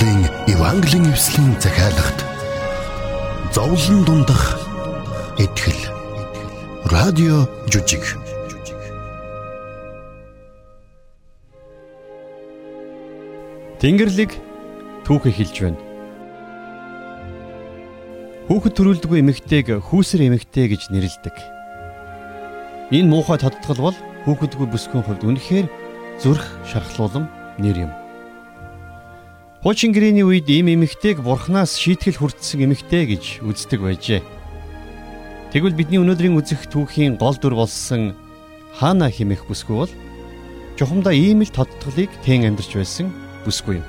Монголын Евангелийн эвслийн захиалгад зовлон дундах итгэл радио жүжиг Тэнгэрлэг түүх эхэлж байна. Хүүхэд төрүүлдэггүй эмэгтэйг хүүсэр эмэгтэй гэж нэрлэдэг. Энэ муухай тодтгол бол хүүхэдгүй бүсгүй хувьд үнэхээр зүрх шархлуулам нэр юм. Хуучин гэрээний үед ийм эмэгтэйг бурхнаас шийтгэл хүртсэн эмэгтэй гэж үздэг байжээ. Тэгвэл бидний өнөөдрийн үзэх түүхийн гол дүр болсон хаана химэх бүсгүй бол чухамдаа ийм л тодтголыг тэн амьдарч байсан бүсгүй юм.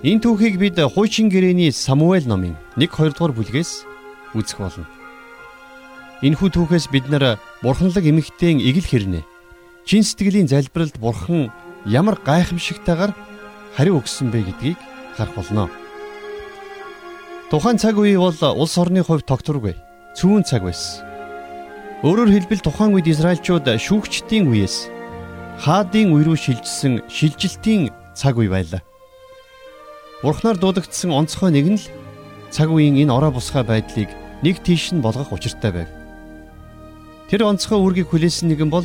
Энэ түүхийг бид хуучин гэрээний Самуэль номын 1 2 дугаар бүлгээс үзэх болно. Энэхүү түүхээс бид нар бурханлаг эмэгтэйн игэл хэрнээ чин сэтгэлийн залбиралд бурхан ямар гайхамшигтайгаар хариу өгсөн бэ гэдгийг харах болно. Тухайн цаг үе бол улс орны хувьд тогтворгүй цөөн цаг байсан. Өөрөөр хэлбэл тухайн үед Израильчууд шүүгчдийн үеэс хаадын үе рүү шилжсэн шилжилтийн цаг үе байлаа. Бурхнаар дуудагдсан онцгой нэг нь л цаг үеийн энэ ороо бусгай байдлыг нэг тийш нь болгох учиртай байв. Тэр онцгой үүргийг хүлээсэн нэгэн бол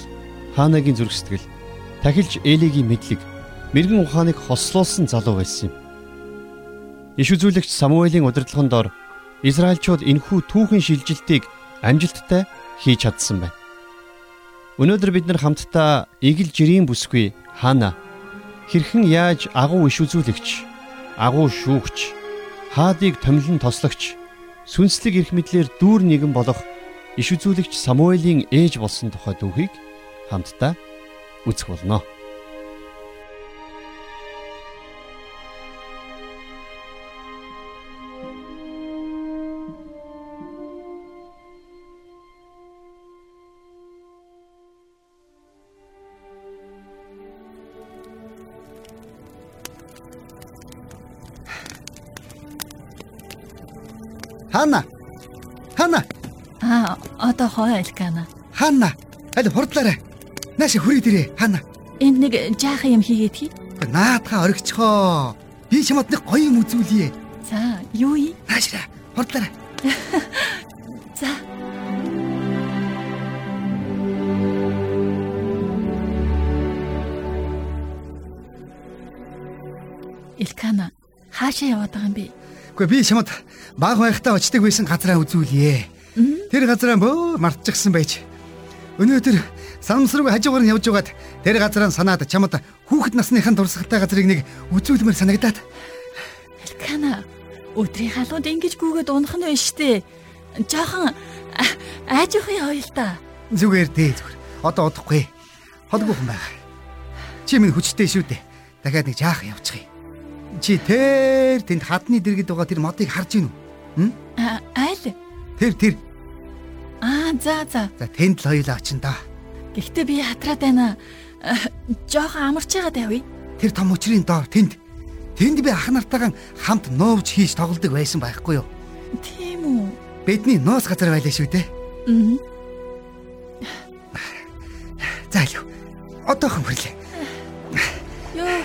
Хаанагийн зүрх сэтгэл, тахилч Элигийн мэдлэг мэрэгэн ухааныг хослуулсан залуу байсан юм. Иш үзүүлэгч Самуэлийн удирдлагын дор Израильчууд энхүү түүхэн шилжилтийг амжилттай хийж чадсан байна. Өнөөдөр бид нар хамтдаа игэл жирийн бүсгүй хаана хэрхэн яаж агуу иш үзүүлэгч, агуу шүүгч, хаадыг томилон тослогч, сүнслэг эрх мэдлэр дүүр нэгэн болох иш үзүүлэгч Самуэлийн ээж болсон тухай түүхийг хамтдаа үзэх болно. Ханна. Ханна. Аа, одоо хоо Элкана. Ханна. Аль хурдлаарай. Нааша хүрээ дээрээ. Ханна. Энд нэг жаахан юм хийгээд хий. Наадхаа оргичхоо. Би нэг гоё юм үзүүлье. За, юу юм? Наашра. Хурдлаарай. За. Элкана, хаашаа яваад байгаа юм бэ? Гэхдээ би чамд баг байхдаа очдөг байсан газраа үзүүлье. Тэр газраа бөө мартчихсан байж. Өнөөдөр санамсрыг хажуугаар нь явж байгаад тэр газраа санаад чамд хүүхэд насныхын дурсгалтай газрыг нэг үзүүлмээр санагдаад. Элкана, өдрийн халуунд ингэж гүгээд унах нь байна штэ. Жохон аажихан явъя л да. Зүгээр дээ зүгээр. Одоо удахгүй. Холгүй хүн байгаа. Чи минь хүчтэй шүү дээ. Дахиад нэг жаах явчих юм. Чи тэр тэнд хадны дэргэд байгаа тэр модыг харж гинүү? Айл. Тэр тэр. Аа, за за. За тэнд л хоёлаа очин да. Гэхдээ би хатраад байна. Жохон амарч байгаа давь. Тэр том учрын доор тэнд. Тэнд би ах нартайгаа хамт нуувж хийж тоглодог байсан байхгүй юу? Тийм үү? Бидний нуус газар байлаа шүү дээ. Аа. За юу. Одоохон хүрлээ. Йоо.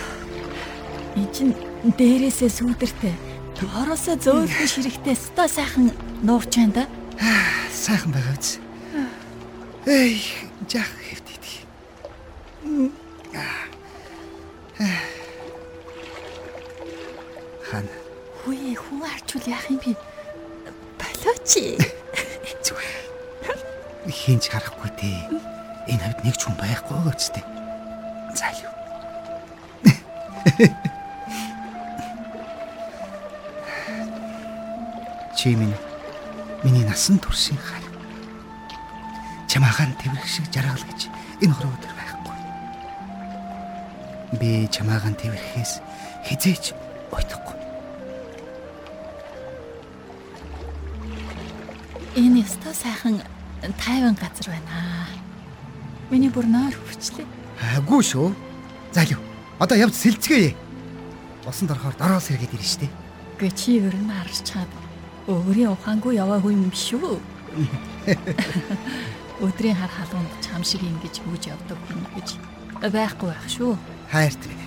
Ичин дээрээсээ сүүдэртэй. Тоороосоо зөөлхөн ширэгтэй ста сайхан нуурч байна да. Сайхан байгаа үз. Эй, жах хэвтийдэг. Хан. Хүй хүн арчул яах юм бэ? Болооч. Зүгээр. Хинч харахгүй дээ. Энэ хавьд нэг ч хүн байхгүй гэжтэй. За юу. Чи минь миний насан туршийн хай. Чамаахан тэрх шиг жаргал гэж энэ хороо өдөр байхгүй. Би чамаахан тэрхээс хизээч уйтахгүй. Энэ өстой сайхан тайван газар байна. Миний бүр нойр хөвчлээ. Агүй шүү. За юу. Одоо явж сэлцгээе. Усан дорохоор дороос сэргээд ирнэ штэ. Гэ чи ер нь харж чад. Өөрийн ухаангүй яваагүй юм биш үү? Өдрийн хар халуунд чам шиг ингэж хөөж явдаг хүн гэж байхгүй байх шүү. Хайрт минь.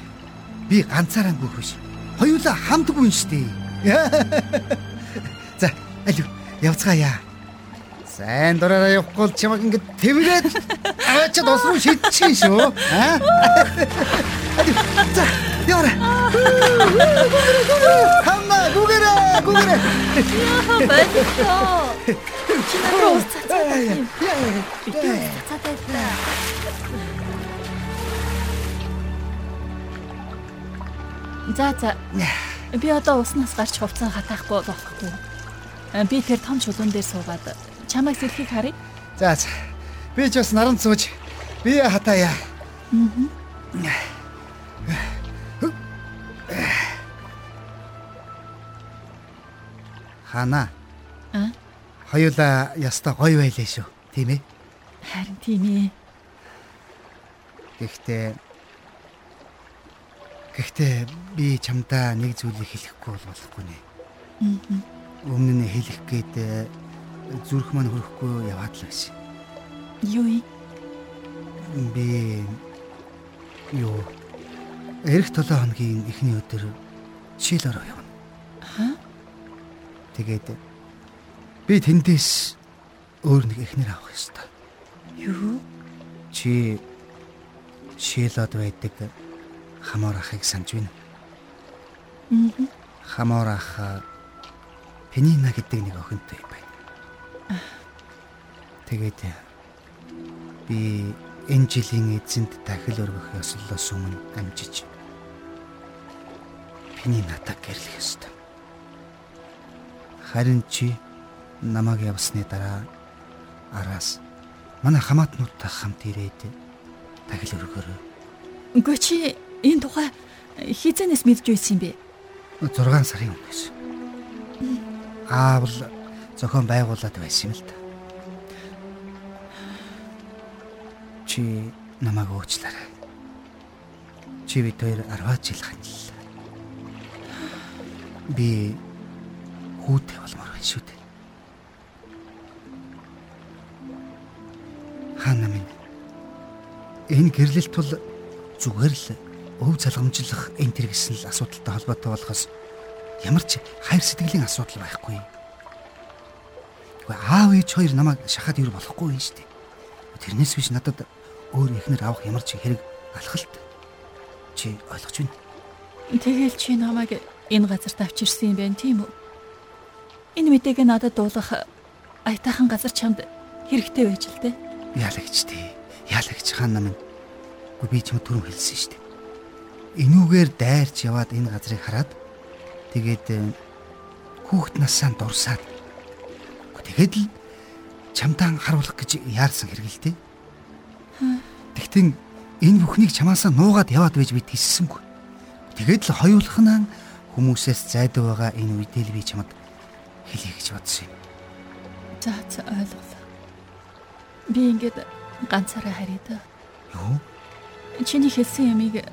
би ганцаараа гүйхвш. Хоёулаа хамт гүйн штий. За, алив явцгаая. Сайн дураараа явахгүй бол чамаг ингэ тэрвээд аваачаад ус руу шидчихин шүү. Аа? За, яваа. Хамма, гүгэрэ, гүгэрэ. Яа, баярлалаа. Чи надад ус цацаад юм. Би цацаад байлаа. За за. Би одоо уснаас гарч хувцас хатаахгүй болохгүй. Би тэр том чулуун дээр суугаад чамайг сэлхийг харъя. За за. Би ч бас наран сууж би хатаая. Хана. А? Хоёулаа яста гоё байлээ шүү. Тийм ээ. Харин тийм ээ. Гэхдээ Гэхдээ би чамдаа нэг зүйлийг хэлэхгүй бол болохгүй нэ. Өмнө нь хэлэх гээд э, зүрх маань хөрөхгүй яваад л байсан. Юу юм? Би юу эх 7 хоногийн эхний өдөр Чилоор явна. Хаа? Тэгээд би тэндээс өөр нэг эхнэр авах ёстой. Юу? Чи Шилод байдаг хамаар ахыг санаж байна. Мм. Хамаар ах Пенина гэдэг нэг охинтой байна. Тэгээд би энэ жилийн эзэнт дахил өргөх ёслолоос өмнө амжиж Пенинатаг гэрлэх ёстой. Харин чи намайг явсны дараа араас манай хамаатнуудтай хамт ирээд дахил өргөөрэй. Үгүй чи энэ тухай хизэнээс мэдж байсан юм бэ? 6 сарын өмнөөс. Аавал зохион байгуулад байсан юм л да. Чи намайг уучлаарай. Чи бид хоёр 10 жил ханилаа. Би хүүтэй болмоор байна шүү дээ. Хаана минь энэ гэрлэлт бол зүгээр л өв залгамжлах энэ төр гэсэн л асуудалтай холбоотой болохоос ямар ч хайр сэтгэлийн асуудал байхгүй. Гэхдээ аав ээж хоёр намайг шахаад ир болохгүй юм шүү дээ. Тэрнээс биш надад өөр ихнэр авах ямар ч хэрэг алхалт. Чи ойлгож байна? Тэгэл чи намайг энэ газарт авчирсан юм байна тийм үү? Энэ мэдээг надад дуулах аятайхан газар чамд хэрэгтэй байж л дээ. Яалагч тий. Яалагч хаан нам. Гэхдээ би чамд түрүү хэлсэн шүү дээ. Энүүгээр дайрч яваад энэ газрыг хараад тэгээд э, хүүхэд насаа дурсаад тэгэхэд л чамтаа харуулах гэж яарсан хэрэг л дээ. Тэгтэн энэ бүхнийг чамаасаа нуугаад яваад байж бид хэлсэнгүй. Тэгээд л хоёулахнаа хүмүүсээс зайдуу байгаа энэ үедээ л би чамд хэлье гэж бодсон юм. За за ойлголоо. Би ингээд ганцаараа харъя да. Юу? Чиний хэлсэн ямиг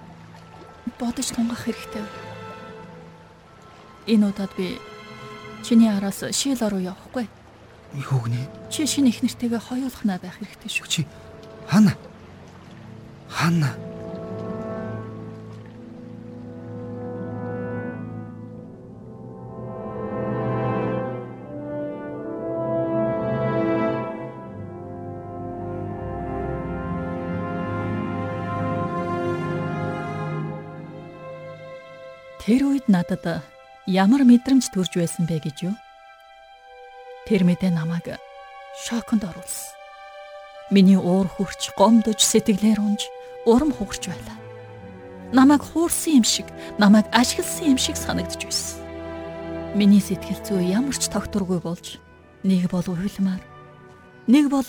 бодож тунгах хэрэгтэй. Энэ удаад би чиний араас шийл руу явахгүй. Юу гинэ? Чи шинэ их нэртэйгээ хоёулахнаа байх хэрэгтэй шүү. Чи хана? Хана? Тэр үед надад ямар мэдрэмж төрж байсан бэ гэж юу? Тэр мэдээ намайг шоконд оруулсан. Миний уур хурч, гомдож, сэтгэлээр унж, урам хугарч байлаа. Намайг хуурсан юм шиг, намайг ашигласан юм шиг санагдж байсан. Миний сэтгэл зүй ямар ч тогтургүй болж, нэг бол уйлмаар, нэг бол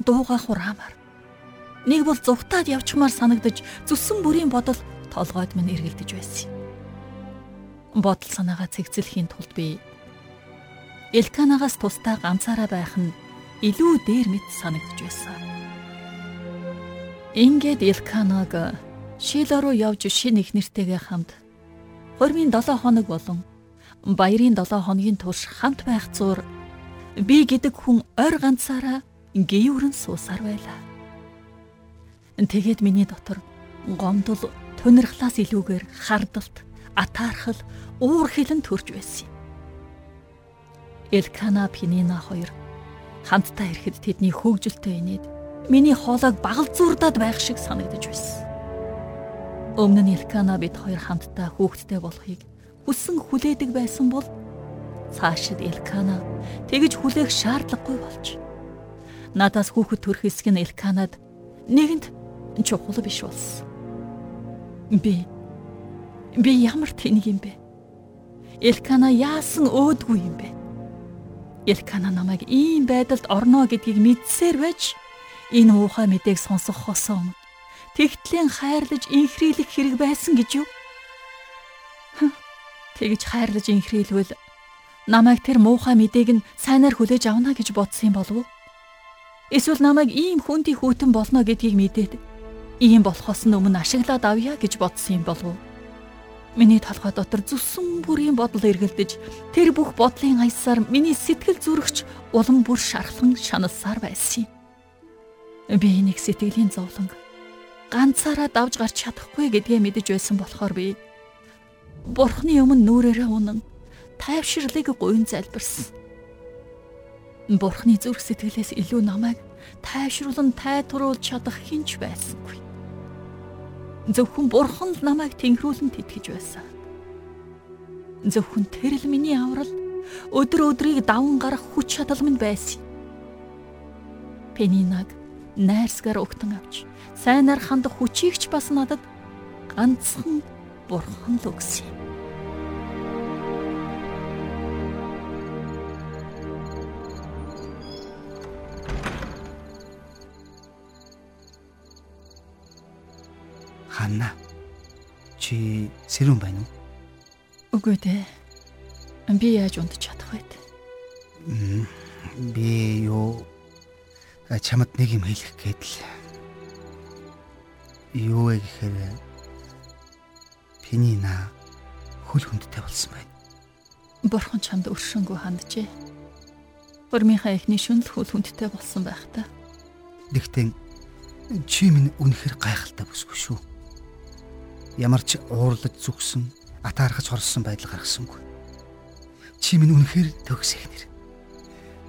дуугаа хураамаар, нэг бол зүгтаад явчмаар санагдаж, зүссэн бүрийн бодол толгойд минь эргэлдэж байсан юм бодол санаагаа цэгцлэхийн тулд би Элканагаас тусдаа ганцаараа байх нь илүү дээр мэт санагдж байсан. Ингээд Элканаг Шило руу явж шинэ их нэртэйгээ хамт хормын 7 хоног болон баярын 7 хоногийн турш хамт байх зур би гэдэг хүн ойр ганцаараа гүйврэн суусаар байлаа. Тэгээд миний дотор гомдол тунирхлаас илүүгээр хардалт, атаархал, уур хилэн төрж байсан юм. Элкана Пинина хоёр хамтдаа ирэхэд тэдний хөөгжилтэй инээд миний хоолойг багалзуурдаад байх шиг санагдаж байсан. Өмнө нь Элкана бид хоёр хамтдаа хүүхэдтэй болохыг хүссэн хүлээдэг байсан бол цаашид Элкана тэгж хүлээх шаардлагагүй болж надаас хүүхэд төрөх хэсэг нь Элканад нэгэнт чухал биш болсон. Би би ямар тэнэг юм бэ? Элкана яасан өөдгүй юм бэ? Элкана намайг ийм байдалд орно гэдгийг мэдсээр байж энэ уухай мэдээг сонсох хосоо тэгтлийн хайрлаж инхрийлэх хэрэг байсан гэж юу? Тэгж хайрлаж инхрийлвэл намайг тэр муухай мэдээг нь сайнаар хүлээж авна гэж бодсон юм болов уу? Эсвэл намайг ийм хүндий хүүтэн болно гэдгийг мэдээд ийм болохоос өмнө ашиглаад авъя гэж бодсон юм болов уу? Миний толгой дотор зүсэн бүрийн бодол эргэлдэж тэр бүх бодлын аясаар миний сэтгэл зүрхч улам бүр шархлан шаналсаар байсан юм. Би нэг сэтгэлийн зовлон ганцаараа давж гарч чадахгүй гэдгээ мэдэж байсан болохоор би Бурхны өмнө нүрээрээ унан тайвширлыг гуйн залбирсан. Бурхны зүрх сэтгэлээс илүү намайг тайвшруулан тайтруулж чадах хинч байсангүй зөвхөн бурхан л намайг тэнгэрүүлэн тэтгэж байсан. Зөвхөн тэр л миний аврал өдөр өдрийг даван гарах хүч чадал минь байсан. Пенинаг найрсгаар өгтөн авч сайнаар хандах хүчийг ч бас надад ганцхан бурхан л өгсөн юм. Ханна. Чи сэрүүн байна уу? Үгүй дээ. Би яаж унтж чадах вэ? Би юу чамд нэг юм хэлэх гээд л. Юу вэ гэхээр Пинина хөл хүндтэй болсон байна. Бурхан чамд өршөнгөө ханджээ. Бурмынхаа эхний шүнл хөл хүндтэй болсон байх та. Гэхдээ чи минь үнэхэр гайхалтай бүсгүй шүү ямар ч уурлаж зүгсэн атаархаж хорсон байдал гаргасангүй. Чи минь үнэхээр төгс ихнэр.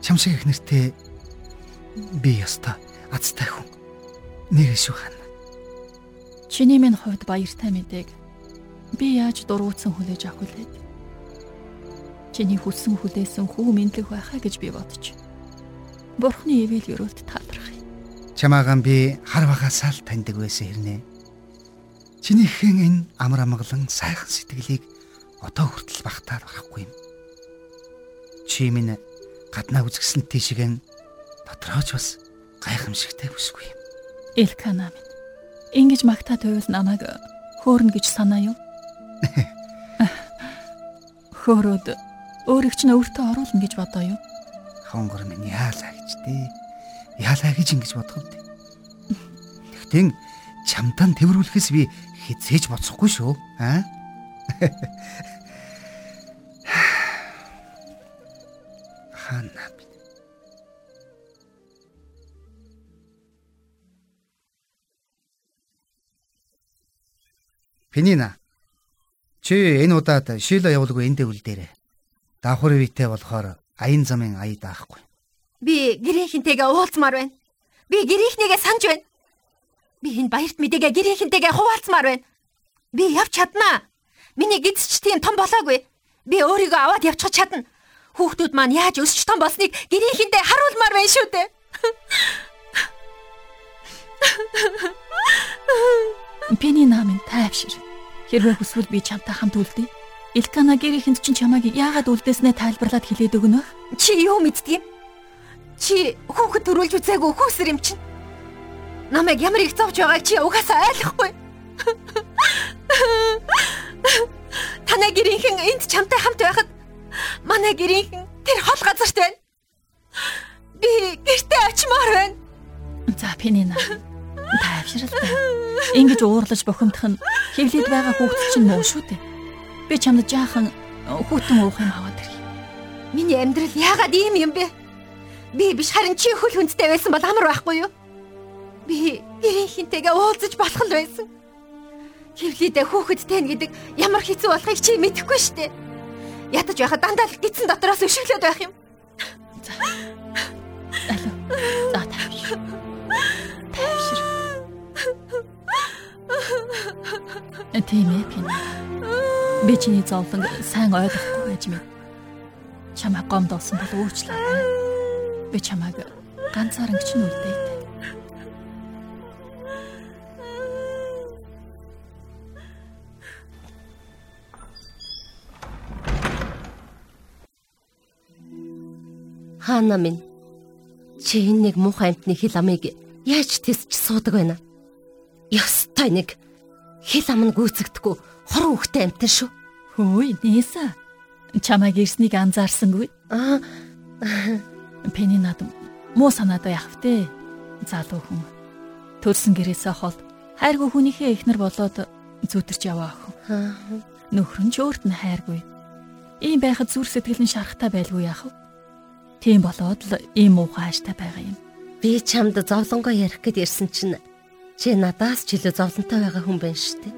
Чам шиг ихнэртэй би яста азтай хүн. Нэр шүү хана. Чиний минь хувьд баяртай мэдээг би яаж дургуутсан хүлээж авах вүлээ? Чиний хүссэн хүлээсэн хүү мэдлэг байхаа гэж би бодож. Бурхны ивэл өрөөлт талархъя. Чамаагаан би хар багасаа л таньдаг байсан хэрнээ. Чинийхэн энэ амар амгалан сайхан сэтгэлийг одоо хүртэл багтаад барахгүй юм. Чи минь гаднаа үзгсэн тийшгэн дотрооч бас гайхамшигтай бүсгүй юм. Элкана минь. Ингиж магтаад байвал намайг хөөрнө гэж санаа юу? Хөөрөөд өөрийг ч өөртөө оруулна гэж бодоо юу? Хонгор минь яалаа гэж дээ. Яалаа гэж ингэж бодох үү? Тэгтэн чамтан тэрвэрлэхээс би хизээж боцохгүй шүү. Аа? Хана би. Пенина. Чи энэ удаад шило явуулгүй энэ дэвл дээр. Давхар витэй болохоор аян замын ая даахгүй. Би гэрийнхэнтэйгээ уулзмаар байна. Би гэрийнхнийгээ санаж байна. Би энэ баярт мэдээгээ гэрийнхэнтэйгээ хуваалцмаар байна. Би явж чаднаа. Миний гидс ч тийм том болоогүй. Би өөрийгөө аваад явчих чадна. Хүүхдүүд маань яаж өсч том болсныг гэрийнхэнтэй харуулмаар байна шүү дээ. Пени намын тайвшир. Хэрвээ хүсвэл би чамтай хамт үлдээ. Илкана гэрийнхэнд чинь чамайг яагаад үлдээснээ тайлбарлаад хэлээд өгнө? Чи юу мэддэг юм? Чи хүүхэд төрүүлж үзээгүй хүүсэр юм чинь. Намайг ямар их зовж байгааг чи угаасаа ойлгохгүй. Танай гэрийнхэн энд чамтай хамт байхад манай гэрийнхэн тэр хол газарт байна. Би гэртээ очимоор байна. За Пенина. Тайвшралтай. Ингиж уурлаж бохимдох нь хевлээд байгаа хүүхд чинь муу шүү дээ. Би чамд жаахан хүүтэн уух юм аваад ирье. Миний амьдрал яагаад ийм юм бэ? Би биш харин чи хөл хүндтэй байсан бол амар байхгүй юу? Би гэрийнхэнтэйгээ уулзаж болох л байсан. Хевлидэ хүүхэд тань гэдэг ямар хэцүү болохыг чи мэдэхгүй шүү дээ. Ятаж байхад дандаа л гидсэн дотроос өшөглөд байх юм. За. Алуу. За тавьш. Тавьшир. Тийм ээ пин. Би чиний зовлон сайн ойлгохгүй байж мэд. Чамаа гомдоосон бол уучлаарай. Би чамааг ганцаар ингэж нь үлдээе. Хаана минь. Чи энэ нэг муухай амтны хил амыг яаж тисч суудаг байна? Ёстой нэг хил ам нь гүйцэгдэхгүй хорон үхтэй амтан шүү. Хөөе, нээсэ. Чамайг ирснийг анзаарсангүй. Аа. Пэний над муу санаад яах втэ? Залуу хүн. Төрсөн гэрээсээ хол хайргүй хүнийхээ эхнэр болоод зүтэрч яваа охин. Нөхөр нь ч өөрт нь хайргүй. Ийм байхад зүр сэтгэл нь шарахтай байлгүй яах вэ? Тийм болоод л ийм муухай хааштай байгаа юм. Би чамд зовлонгоо ярих гэд ирсэн чинь чи надаас ч илүү зовлонтой байгаа хүн байна шүү дээ.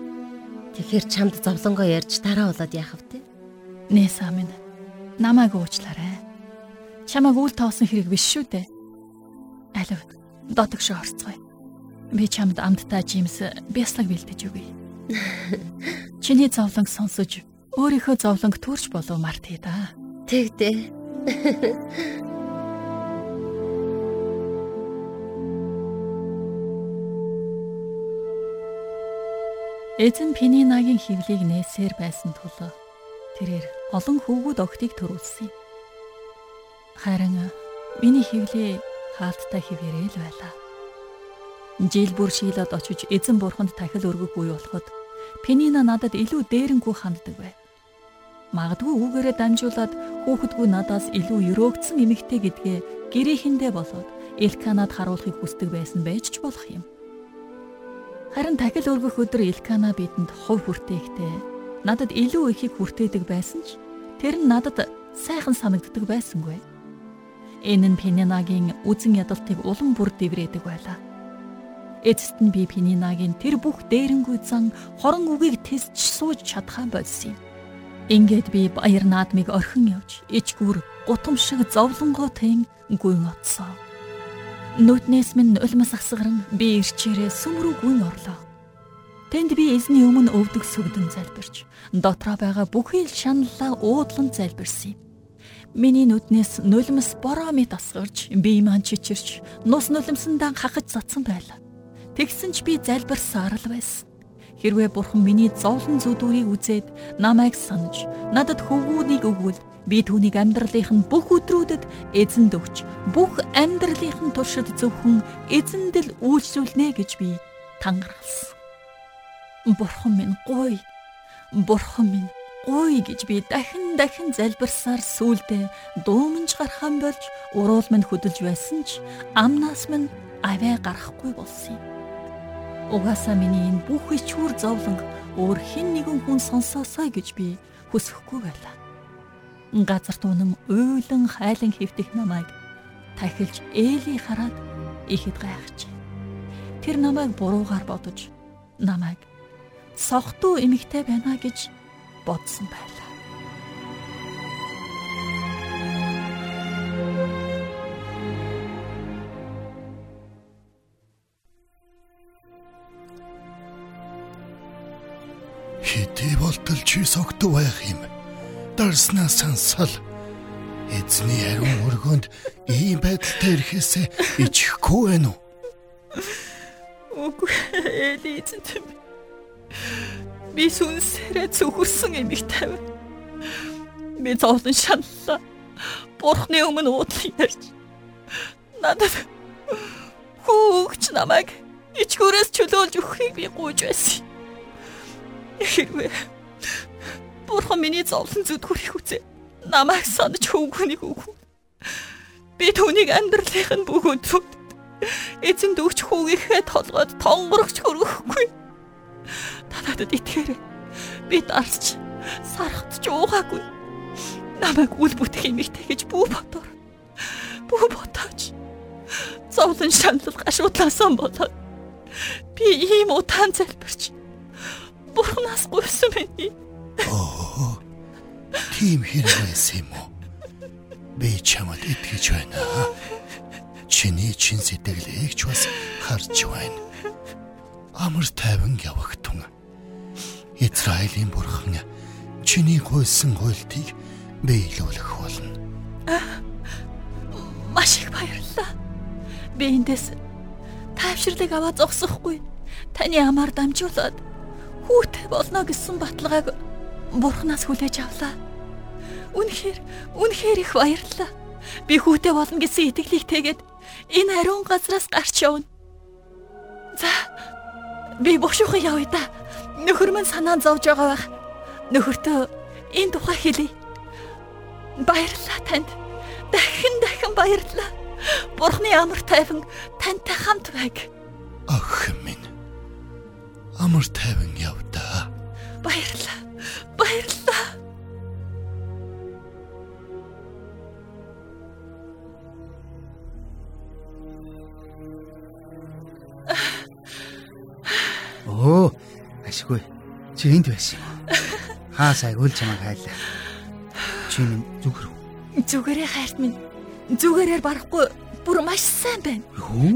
Тэгэхээр чамд зовлонгоо ярьж дараа болоод яах вэ? Нээсаа минь намайг уучлаарай. Чамайг үл тоосон хэрэг биш шүү дээ. Алив дотогш орцгоё. Би чамд амттай жимс бяслаг бэлдэж өгье. Чиний зовлонг сонсож өөрийнхөө зовлонг төрж болов мартъя да. Тэгдэ. Эзэн Пининагийн хөвлийг нээсээр байсан тул тэрээр олон хөвгүүд огтыг төрүүлсэн юм. Харин миний хөвлий хаалттай хിവэрэл байлаа. Жил бүр шийлээд очиж эзэн бурханд тахил өргөх үе болоход Пенина надад илүү дээрэнгүү ханддаг байв. Магадгүй үүгээрээ дамжуулаад хүүхэдгүй надаас илүү өрөөгдсөн эмэгтэй гэдгээ гэрээхэндээ болоод Элканад харуулахыг хүсдэг байсан байж ч болох юм. Харин тахил өргөх өдөр Илкана бидэнд хувь хүртээхтэй надад илүү ихийг хүртээдэг байсан ч тэр нь надад сайхан санагддаг байсангүй. Энэ нь Пенинагийн үзен ядалтыг улам бүр дэврээдэг байлаа. Эцэст нь би Пенинагийн тэр бүх дээрэнгүй зан хорон үгийг тэлж сууж чадхаа болсон юм. Ингээд би баяр наадмыг орхин явж ичгүр гутамшиг зовлонгоотой гүйн отсоо. Нүднээс минь нулимс асгаран би ирчээрээ сүм рүү гүн орлоо. Тэнд би эзний өмнө өвдөг сүгдэн залбирч дотроо байгаа бүхий л шаналлаа уудлан залбирсан юм. Миний нүднээс нулимс бороо мэт асгарч би маань чичирч нус нулимсандаа хахаж цацсан байлаа. Тэгсэн ч би залбирсаар л байсан. Хэрвээ бурхан миний зовлон зүдүүрийг үзээд намайг санаж надад хөвгүүдийг өгвөл Би түүнийг амьдралынх нь бүх өдрүүдэд эзэнд өгч бүх амьдралынх нь туршид зөвхөн эзэнд л үйлчлүүлнэ гэж би тангаргалсан. Бурхан минь гой. Бурхан минь гой гэж би дахин дахин залбирсаар сүулдэ дуумж гархан болж уруул минь хөдөлж байсан ч амнаас минь аваа гарахгүй болсон юм. Угаасаа миний энэ бүх ичүүр зовлон өөр хэн нэгэн хүн сонсоосоо гэж би хүсэхгүй байлаа газар тунам уйлан хайлан хөвтөх намайг тахилж ээли хараад ихэд гайхаж. Тэр намайг буруугаар бодож намайг сохтуу эмэгтэй байна гэж бодсон байлаа. Болтол чи согтуу байх юм дарснаа сансал эзний ариун өргөнд ийм байдалтай ирэхээсээ ичихгүй байна уу? Үгүй ээ эзэнтэй. Би сүнсээрээ зөвхөрсөн эмэгтэй байна. Би зовлон шаналлаа. Бурхны өмнө уудлан ярьж надад хүүгч намайг ичгүүрээс чөлөөлж өгөхийг би гуйж байсан. Хэрвээ Бурхан миний зовлон зүдгүрийг үзээ. Намайг санаж хөвгөнийг өгв. Би түүнийг амьдралынх нь бүх өдрүүд эзэн дөгч хүүгийнхээ толгойд тонгорогч хөрөхгүй. Та надад итгээрэй. Би дарсч сархад ч уугаагүй. Намайг үл бүтэх юмхтэй гэж бүү бодоор. Бүү ботооч. Зовлон шаналл гашуудлаасан болоод би ийм утаан залбирч Бурханаас гуйсан миний. Оо. Тийм хэрэг байсан юм уу? Би чамд итгэж байна. Чиний чин сэтгэлийг ч бас харж байна. Амар тайван явагтун. Израилийн бурхан чиний гуйсан хуйлтыг биелүүлэх болно. Маш их баярлалаа. Би эндээс тайвширлыг аваад зогсохгүй. Таны амаар дамжуулаад хүүтэй болно гэсэн баталгааг бурхнаас хүлээж авлаа. Үнэхээр үнэхээр их баярлалаа. Би хүүтэй болно гэсэн итгэлийг тэгээд энэ ариун газраас гарч явна. За би бушуухан явъя да. Нөхөр минь санаа зовж байгаа байх. Нөхөртөө энэ тухай хэлье. Баярлалаа танд. Дахин дахин баярлалаа. Бурхны амар тайван тантай хамт байг. Ах минь. Амар тайван явдаа. Баярлалаа. Баярлалаа. Оо, ашгүй. Чи энд байсан юм. Хаа сайг үл чамайг хайлаа. Чи минь зүгэр. Зүгээрээ хайрт минь. Зүгээрээр барахгүй бүр маш сайн байна.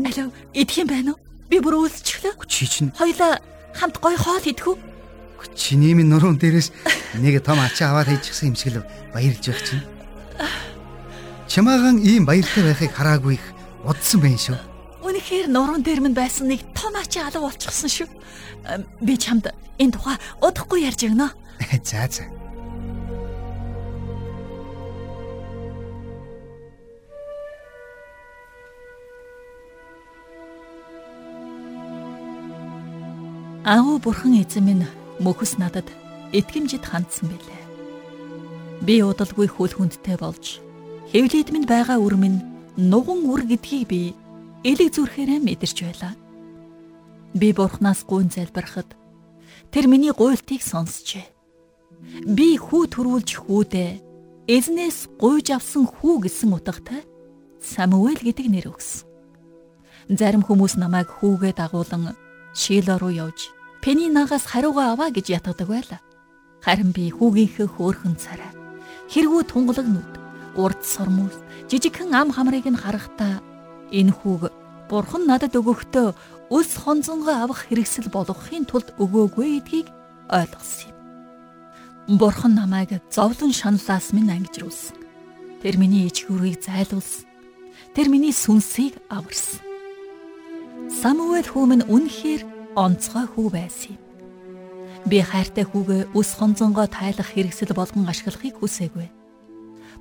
Алив идэх юм байна уу? Би бүр үйлчлээ. Чи чинь Хоёлаа хамт гоё хоол идэх үү? Чиний минь нуруунд дээрээс нэг том ачаа аваад хийчихсэн юм шиг л баярлж байх чинь. Чамаагаан ийм баяртай байхыг хараагүй их удсан байх шүү. Үнэхээр нуруунд дээр минь байсан нэг том ачаа алга болчихсон шүү. Би чамд энэ тухай удахгүй ярьж өгнө. За за. Аав бурхан эзэн минь мөхөс надад итгэмжид хандсан билээ. Би удалгүй хөл хүндтэй болж хэвлээд минь байгаа үр минь нуган үр гэдгийг би элэг зүрхээрээ мэдэрч байлаа. Би бурхнаас гуйн залбирахад тэр миний гуйлтыг сонсчээ. Би хүү төрүүлж хүүдээ эзнээс гуйж авсан хүү гэсэн утгатай Самуэль гэдэг нэр өгсөн. Зарим хүмүүс намайг хүүгээ дагуулan Шило руу явж Пенинагаас хариугаа аваа гэж ятгадаг байлаа. Харин би хүүгийнхээ хөөхөн царай, хэрэгүү тунгалаг нүд, урд сормус, жижигхэн ам хамрыг нь харахтаа энэ хүүг бурхан надад өгөхдөө өс хонзонгоо авах хэрэгсэл болгохын тулд өгөөгүй гэдгийг ойлгосон юм. Бурхан намайг зовлон шаналлаас минь ангижруулсан. Тэр миний ичгүүрийг зайлуулсан. Тэр миний сүнсийг аварсан. Самуэль хүү минь үнэхээр онцгой хүү байсан юм. Би хайртай хүүгээ өс хонзонгоо тайлах хэрэгсэл болгон ашиглахыг хүсээгүй.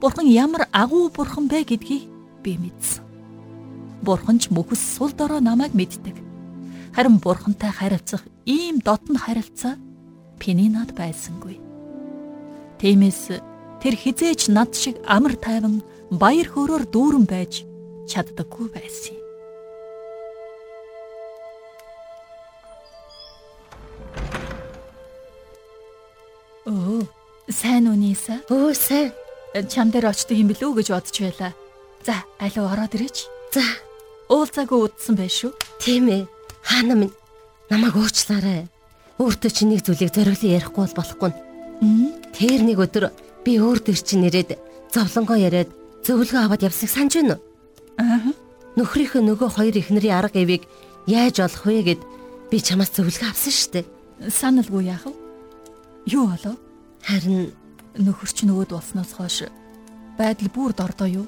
Бурхан ямар агуу бурхан бэ гэдгийг би мэдсэн. Бурхан ч мөхөс сул дорой намайг мэддэг. Харин бурхантай харилцах ийм дотн харилцаа Пенинад байсангүй. Тиймээс тэр хизээч над шиг амар тайван баяр хөөрөөр дүүрэн байж чаддаггүй байсан Оо, сайн уу Ниса? Өө сайн. Чам дээр очдөг юм билүү гэж бодож байлаа. За, алуу ороод ирээч. За, Уулзаагүй удсан байх шүү. тийм ээ. Хаана минь намайг уучлаарай. Өөртөө чи нэг зүйлийг зориулан ярихгүй бол болохгүй. Тэр нэг өдөр би өөр төр чинь нэрээд зовлонгоо яриад зөвлөгөө аваад явсныг санаж байна уу? Аа. Нөхрийнхөө нөгөө хоёр эхнэрийн арга эвийг яаж олох вэ гэд би чамаас зөвлөгөө авсан шүү дээ. Саналгүй яах вэ? Юу болов? Харин Нөхөр чинь өөд болсноос хойш байдал бүр дордоо юу?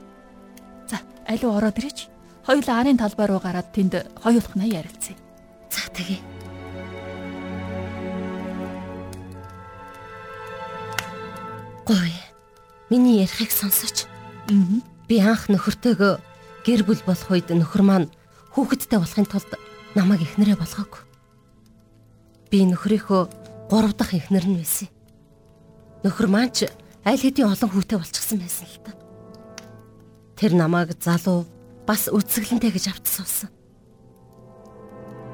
За, алуу ороод ирээч. Хоёулаа арын талбай руу гараад тэнд хоёулахнаа ярилцъя. за тэгээ. Гой. Миний ярихыг сонсооч. Аа. Би анх нөхөртөөгөө гэр бүл болох үед нөхөр маань хүүхэдтэй болохын тулд намайг эхнэрээ болгоогүй. Би нөхрийнхөө 3 дахь эхнэр нь байсан. Нөхөр маань ч аль хэдийн олон хүүтэй болчихсон байсан л та. Тэр намайг залуу бас үцгэлэнтэй гэж авцсан.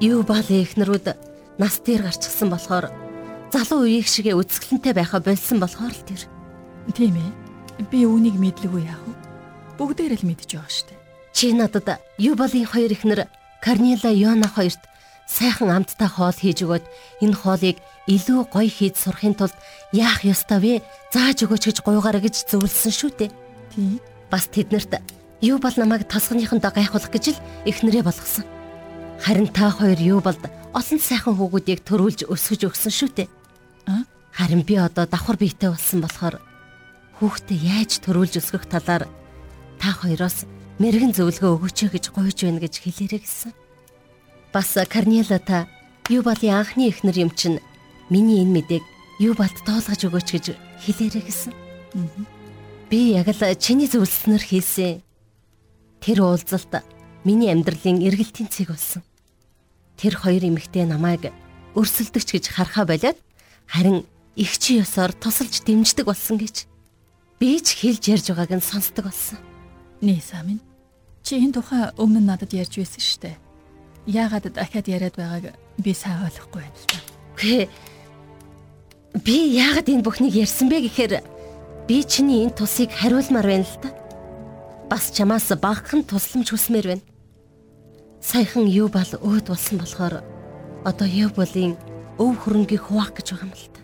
Юу баалын эхнэрүүд нас дээр гарчихсан болохоор залуу үеиг шигээ үцгэлэнтэй байхаа болсон болохоор л тэр. Тийм ээ. Би үүнийг мэдлгүй яах вэ? Бүгдээр л мэдж байгаа шүү дээ. Чи надад Юбалийн хоёр эхнэр Корнела Йона хоёрт сайхан амттай хоол хийж өгөөд энэ хоолыг илүү гоё хийж сурахын тулд яах ёстой вэ? Зааж өгөөч гэж гуйгаараа гэж зөвлөсөн шүү дээ. Тий. Бас тэднэрт юу бол намайг тосгоныхондоо гайхуулах гэж л эхнэрээ болгосон. Харин та хоёр юу бол олон сайхан хүүгүүдийг төрүүлж өсгөж өгсөн шүү дээ. А? Харин би одоо давхар биетэй болсон болохоор хүүхдээ яаж төрүүлж өсгөх талаар та хоёроос мэрэгэн зөвлөгөө өгөөч гэж гуйж байна гэж хэлээрэй гэсэн. Бас Карнела та Юбалын анхны эхнэр юм чинь миний энэ мэдээг Юбалд тоолгож өгөөч гэж хэлээрэй гэсэн. Би яг л чиний зөвлөснөр хийсэн. Тэр уулзалт миний амьдралын эргэлтийн цэг болсон. Тэр хоёр эмэгтэй намайг өрсөлдөгч гэж харахаа болоод харин их чи ёсоор тусалж дэмждэг болсон гэж би ч хэлж ярьж байгааг нь сонсдог болсон. Ниса минь. Чи энэ тухай өмнө надад ярьж байсан шүү дээ. Яагаад дахиад яриад байгааг би сайн ойлгохгүй байна л да. Гэ би яагаад энэ бүхнийг ярьсан бэ гэхээр би чиний энэ тусыг хариулмаар байна л да. Бас чамаас багахан тусламж хүсмээр байна. Саяхан юу бол өөд болсон болохоор одоо Юболын өв хөрөнгийг хуваах гэж байгаа юм л та.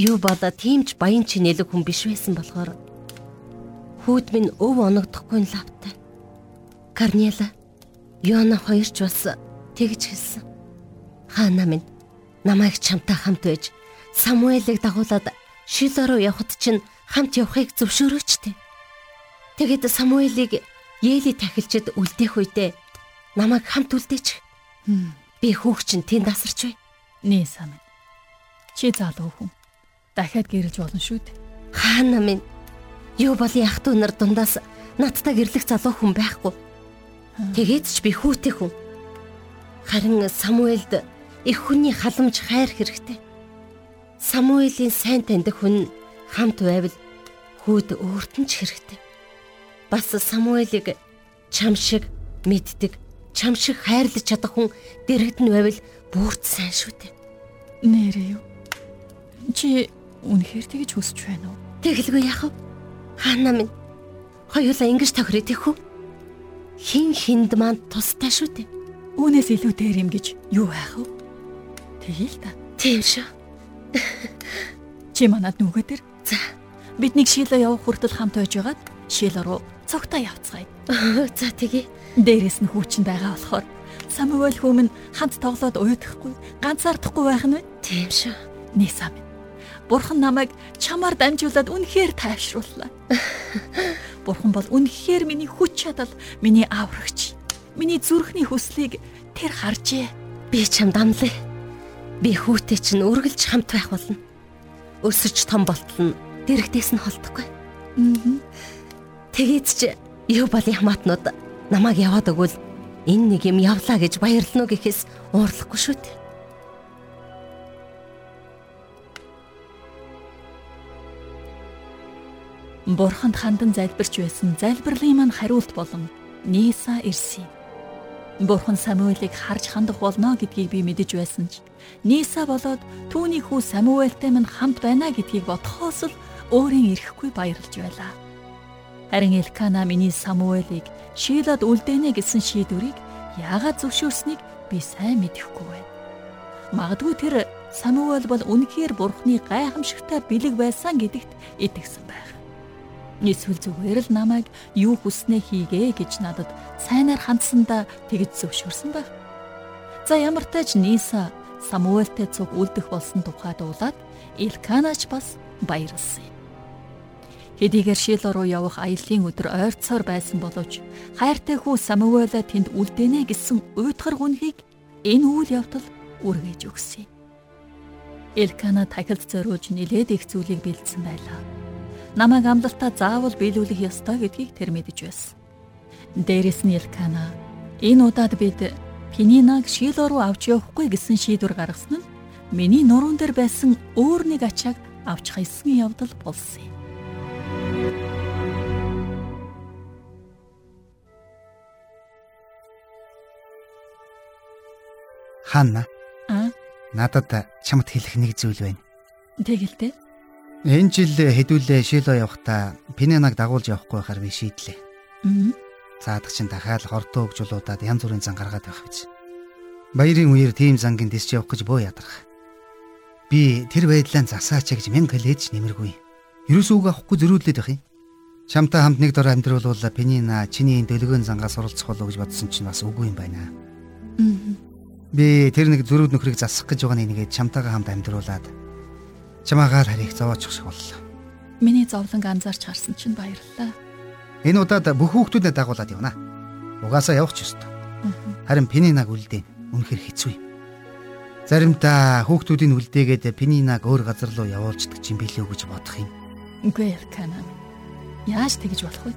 Юу болоо тиймч баян чинэлэг хүн биш байсан болохоор хүүд минь өв оногдохгүй нь лавтай. Карнела Йона хоёрч бас тэгж хэлсэн. Хаана минь намайг чамтай хамт байж Самуэлийг дагуулад Шило руу явхад чинь хамт явахыг зөвшөөрөөч тээ. Тэгэд Самуэлийг Ели тахилчид үлдээх үедээ намайг хамт үлдээч. Би хүүхчин тэнд асарч бай. Ниса минь. Чи залуу хүн. Дахиад гэрэлж болно шүү дээ. Хаана минь юу бол トゥ нар дундаас надтай гэрлэх залуу хүн байхгүй. Тэгээд ч би хүүтэй хүн. Харин Самуэлд их хүний халамж хайр хэрэгтэй. Самуэлийн сайн таньдаг хүн хамт байвал хүүд өөрт нь ч хэрэгтэй. Бас Самуэлийг чам шиг мэддэг, чам шиг хайрлаж чадах хүн дэрэгд нь байвал бүрт сайн шүү дээ. Нэрээ юу? Чи үнэхээр тэгж хүсэж байна уу? Тэгэлгүй яах вэ? Хаана минь хоёулаа ингэж тохирё тэхүү. Хин хинд маань тустай шүү дээ. Үүнээс илүү дээр юм гэж юу байх вэ? Тэгээл та. Тийм шүү. Чи манад нүгэ дээр. За. Бидний Шила явах хүртэл хамт байж байгаад Шила руу цогтаа явцгаая. За тэгье. Дээрээс нь хүүчин байгаа болохоор Самуэль хүмүн хамт тоглоод уйдахгүй, ганцаардахгүй байх нь вэ? Тийм шүү. Нисам. Бурхан намайг чамаар дамжуулаад үнэхээр тайвшрууллаа. Бурхан бол үнэхээр миний хүч чадал, миний аврагч, миний зүрхний хүслийг тэр харжээ. Би чамд амлаа. Би хүүтэй чинь үргэлж хамт байх болно. Өсөж том болтол нь дэрэгдээс нь холдохгүй. Тэгээд ч юу бол хамаатнууд намайг яваад өгвөл энэ нэг юм явлаа гэж баярлна уу гэхээс уурлахгүй шүү дээ. Бурханд хандан залбирч байсан залбирлын маань хариулт болон Ниса ирсэн. Бурхан Самуэлийг харж хандах болно гэдгийг би мэдэж байсан ч Ниса болоод түүний хүү Самуэльтэй минь хамт байна гэдгийг бодхоос л өөрийн ирэхгүй баярлж байлаа. Харин Элкана миний Самуэлийг Шилад үлдээнэ гэсэн шийдвэрийг яагаад зөвшөөрснийг би сайн мэдэхгүй байна. Магадгүй тэр Самуэль бол үнэхээр Бурхны гайхамшигтай бэлэг байсан гэдэгт итгэсэн байх. Эсвэл зүгээр л намайг юу хүснээ хийгээ гэж надад сайнаар хандсандаа тэгж зөвшөөрсөн байх. За ямар тач Ниса Самуэльтэй цуг үлдэх болсон тухай дуулаад Илканач бас баярлсан юм. Хэдийгээр Шило руу явах аяллаа өдөр ойрцоор байсан боловч хайртай хүү Самуэла тэнд үлдээнэ гэсэн уйтгар гүнхийг энэ үйл явдал үргэж өгсөн юм. Элкана тахилд зориулж нилээд их зүйлийг бэлдсэн байлаа намайг амлалтаа заавал биелүүлэх ёстой гэдгийг тэр мэдэж байсан. Дээрээс нь Элкана энэ удаад бид Пининаг Шило руу авч явахгүй гэсэн шийдвэр гаргасан нь миний нуруунд дээр байсан өөр нэг ачааг авч хайсан явдал болсон юм. Ханна. Аа, Надад чамд хэлэх нэг зүйл байна. тэгэлтэй. Энэ жил хэдүүлээ Шило явахдаа Пиненаг дагуулж явахгүй байхаар би шийдлээ. Мм. Цаадаг чинь дахиад хордоо өгжүүлуудаад янз бүрийн зан гаргаад байх гэж. Баярын үеэр тийм зангийн дэсч явах гэж бөө ядарах. Би тэр байдлаа засаач гэж мянга хэлээч нэмэргүй. Ерөөсөө авахгүй зөрүүлээд байх юм. Чамтай хамт нэг дор амьдруулвал Пенина чиний дэлгөөн зангаас оролцох болов гэж бодсон чинь бас үгүй юм байна. Би тэр нэг зөрүүд нөхрийг засах гэж байгаа нэгээд чамтайгаа хамт амьдруулад чамаагаар харийг зовоочих шиг боллоо. Миний зовлонг анзаарч харсан чинь баярлалаа. Энэ удаад бүх хүүхдүүдэд дагуулад явна. Угаасаа явах ч ёстой. Харин Пенинаг үлдээн үнэхэр хэцүү юм. Заримдаа хүүхдүүдийн үлдээгээд Пенинаг өөр газар руу явуулждаг юм билүү гэж бодох юм. Үгүй Элкана. Яаж тэгж болох вэ?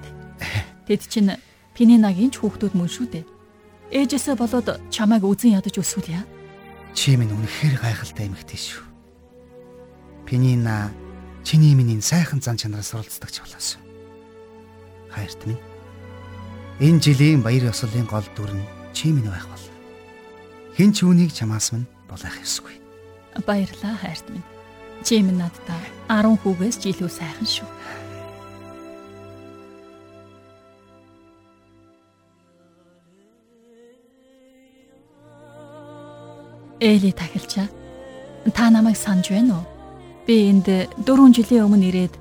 Тэд чинь Пининагийн ч хүүхдүүд мөн шүү дээ. Ээжээсээ болоод чамайг үзэн ядаж өсвөл яа. Чи минь үнэхээр гайхалтай эмэгтэй шүү. Пинина чиний миний сайхан зан чанараас суралцдаг ч болоос. Хайрт минь. Энэ жилийн баяр ёслолын гол дүр нь чи минь байх бол. Хэн ч үүнийг чамаас минь болоох ёсгүй. Баярлаа хайрт минь. Чи минь надтай 10 хүүгээс ч илүү сайхан шүү. Эли тахилчаа. Та намайг санаж байна уу? Би энд 4 жилийн өмнө ирээд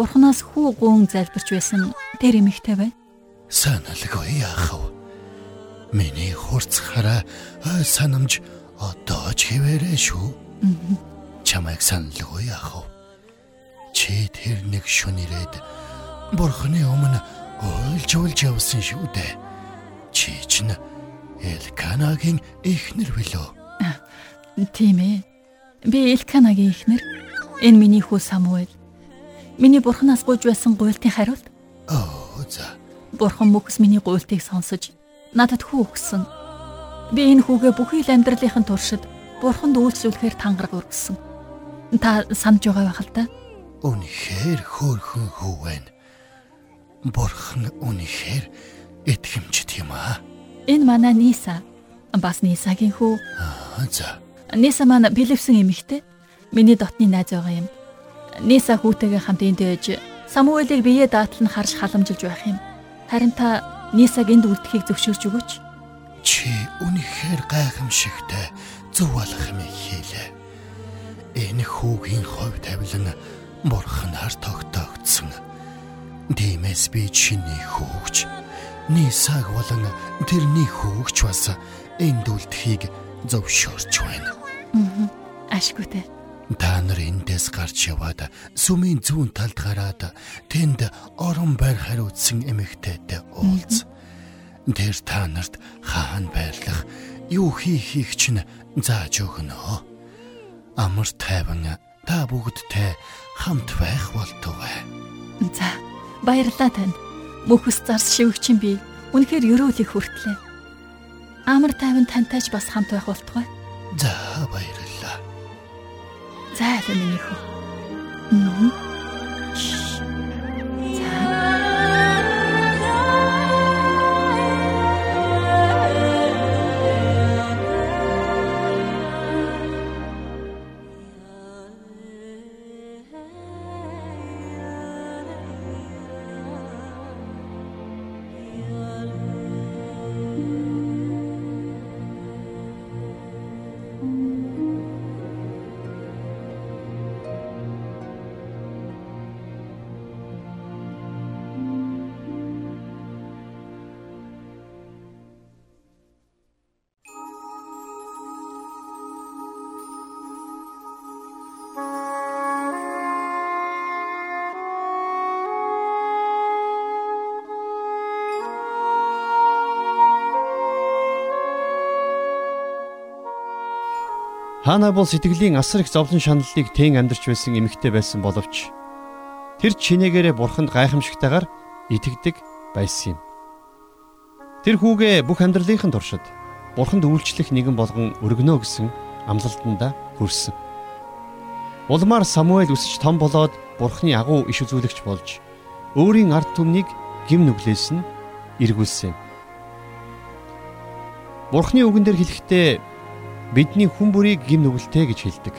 Бурханаас хүү гуун залбирч байсан тэр эмэгтэй бай. Саналгүй яахав. Миний хурцхаараа санамж одоо ч хэвээрээ шүү. Чамайг саналгүй яахав. Чи тэр нэг шүн ирээд Бурханы өмнө ойлж ойлж явсан шүү дээ. Чи чинь Элканагийн ихнэр билүү? Тийм ээ. Би Элканагийн ихнэр. Энэ миний хүү Самуэль. Миний бурхнаас гуйж байсан гуйлтын хариулт. Оо за. Бурхан мөхс миний гуйлтыг сонсож надад хүү өгсөн. Би энэ хүүгээ бүхий л амьдралынхын туршид бурханд үйлчлүүлэхээр тангараг өргөсөн. Та санаж байгаа байх л да. Үнэхээр хөөрхөн хүү байна. Бурхан үнэхээр итгэмжт юм аа. Энэ манай Ниса. Бас Нисагийн хүү. Аа за. Ниса маань Пилипсэн эмэгтэй. Миний дотны найз байгаа юм. Ниса хүүтэйгээ хамт энд ээж Самуэлийг бие даатал нь харж халамжилж байх юм. Харин та Нисаг энд үлдэхийг зөвшөөрч өгөөч. Чи үнэхээр гайхамшигтай зөв болох юм хийлээ. Энэ хүүгийн хувь тавилан бурхан хар тогтоогдсон. Димэс би чиний хүүгч. Нисаг болон тэрний хүүгч бас энд үлдэхийг зөвшөөрч байна. Ашгүйтэй. Та нар эндээс гарч яваад сүмийн зүүн талд гараад тэнд орон байр хариуцсан эмэгтэйтэй уулз. Тэр та нарт хаан байрлах юу хийхийг чинь зааж өгнө. Амар тайван та бүгдтэй хамт байх болтугай. За, баярлалаа танд. Мөхс зарс шивгчин би үнэхээр өрөөлийг хүртлээ. Амар тайван тантай ч бас хамт байх болтугай. За баярлалаа. За миний хөө. Мм. Хаана бол сэтгэлийн асар их зовлон шаналлыг тэн амьдарч байсан эмэгтэй байсан боловч тэр чинээгээрээ бурханд гайхамшигтайгаар итгэдэг байсан юм. Тэр хүүгээ бүх амьдралынхын туршид бурханд үйлчлэх нэгэн болгон өргөнө гэсэн амлалтанда хүрсэн. Улмаар Самуэль өсөж том болоод бурхны агуу иш үзүүлэгч болж өөрийн ард түмнийг гим нүглээс нь эргүүлсэн. Бурхны үгэн дээр хэлэхдээ бидний хүн бүрийг гим нүгэлтэй гэж хэлдэг.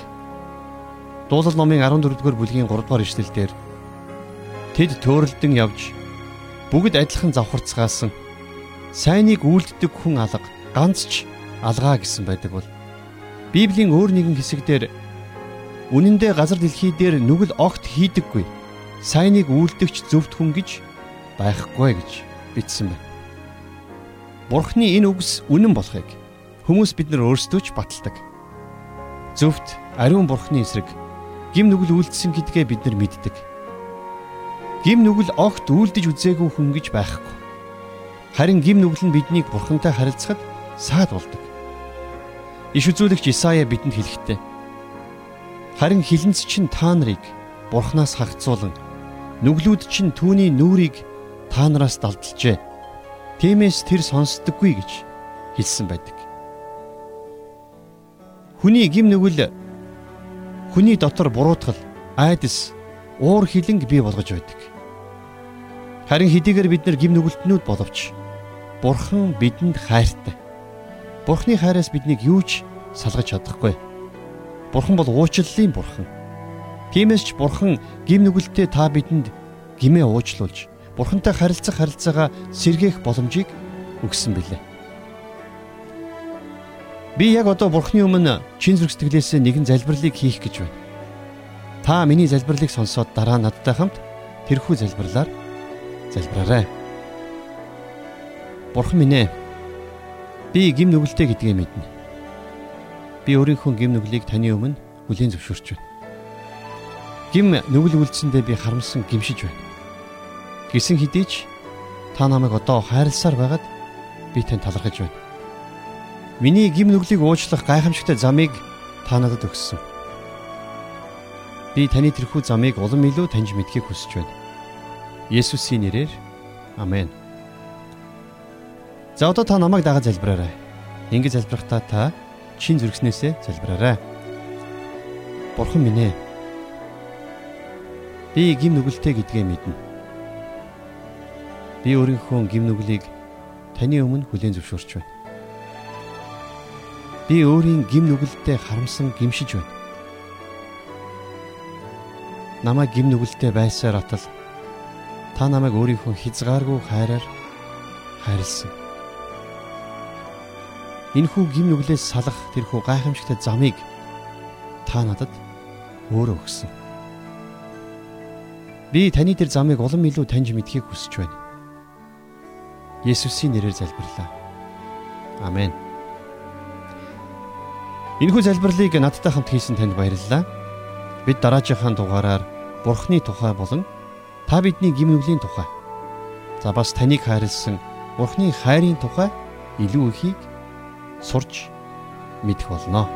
Дуулал номын 14-р бүлгийн 3-р ишлэлдэр тэд төөрөлдөн явж бүгд адилхан завхарцгаасан сайныг үйлддэг хүн алга ганц ч алгаа гэсэн байдаг бол Библийн өөр нэгэн хэсэгдэр Үнэн дээр газар дэлхий дээр нүгэл огт хийдэггүй. Сайныг үйлдэгч зөвхт хүн гэж байхгүй гэж бичсэн байна. Бурхны энэ үгс үнэн болохыг хүмүүс бид нар өөрсдөө ч баталдаг. Зөвхт ариун бурхны эсрэг гим нүгэл үйлдсэн гэдгээ бид нар мэддэг. Гим нүгэл огт үйлдэж үзээгүй хүн гэж байхгүй. Харин гим нүгэл нь биднийг бурхантай харилцахад саад болдог. Иш үзүүлэгч Исая бидэнд хэлэхдээ харин хилэнц чинь та нарыг бурхнаас хагцуулан нүглүүд чинь түүний нүрийг та нараас далдалжээ. Тиймээс тэр сонсдоггүй гэж хэлсэн байдаг. Хүний гим нүгэл хүний дотор буруутгал, айдас, уур хилэнг бий болгож байдаг. Харин хэдийгээр бид нар гим нүгэлтнүүд боловч Бурхан бидэнд хайртай. Бурхны хайраас биднийг юу ч салгаж чадахгүй. Бурхан бол уучлалын бурхан. Тиймээс ч бурхан гим нүгэлтэй та бидэнд гимээ уучлуулж бурхантай харилцах харилцаагаа сэргээх боломжийг өгсөн билээ. Би яг одоо бурхны өмнө чин зүрх сэтгэлээс нэгэн залбирлыг хийх гэж байна. Та миний залбирлыг сонсоод дараа надтай хамт тэрхүү залбирлаар залбираарай. Бурхан минь ээ Би гим нүгэлтэй гэдгээ мэднэ. Би өөрийнхөө гим нүглийг таны өмнө хүлээн зөвшөөрч байна. Гим нүгэл үлдсэндээ би харамсан гимшиж байна. Гисэн хэдий ч та намайг одоо хайрласаар байгаад би тань талархаж байна. Миний гим нүглийг уучлах гайхамшигтай замыг та надад өгсөн. Би таны тэрхүү замыг улам илүү таньж мэдхийг хүсэж байна. Есүсийн нэрээр амен. За одоо та намайг дагаад залбираарай. Ингэж залбирахдаа та чин зүрхснээсээ залбираарай. Бурхан минь ээ. Би гим нүгэлтэй гэдгээ мэднэ. Би өөрийнхөө гим нүглийг таны өмнө хүлээн зөвшөөрч байна. Би өөрийн гим нүгэлтэд харамсан гимшиж байна. Намайг гим нүгэлтэд байсаар атал та намайг өөрийнхөө хязгааргүй хайраар хайрлсан. Энэхүү гим нүглээс салах тэрхүү гайхамшигтай замыг та надад өөрөө өгсөн. Би таны тэр замыг улам илүү таньж мэдхийг хүсэж байна. Есүсийн нэрээр залбирлаа. Амен. Энэхүү залбирлыг надтай хамт хийсэн танд баярлалаа. Бид дараагийн дугаараар Бурхны тухай болон та бидний гим нүглийн тухай. За бас таныг хайрлсан Бурхны хайрын тухай илүү ихийг сурч мэдэх болно.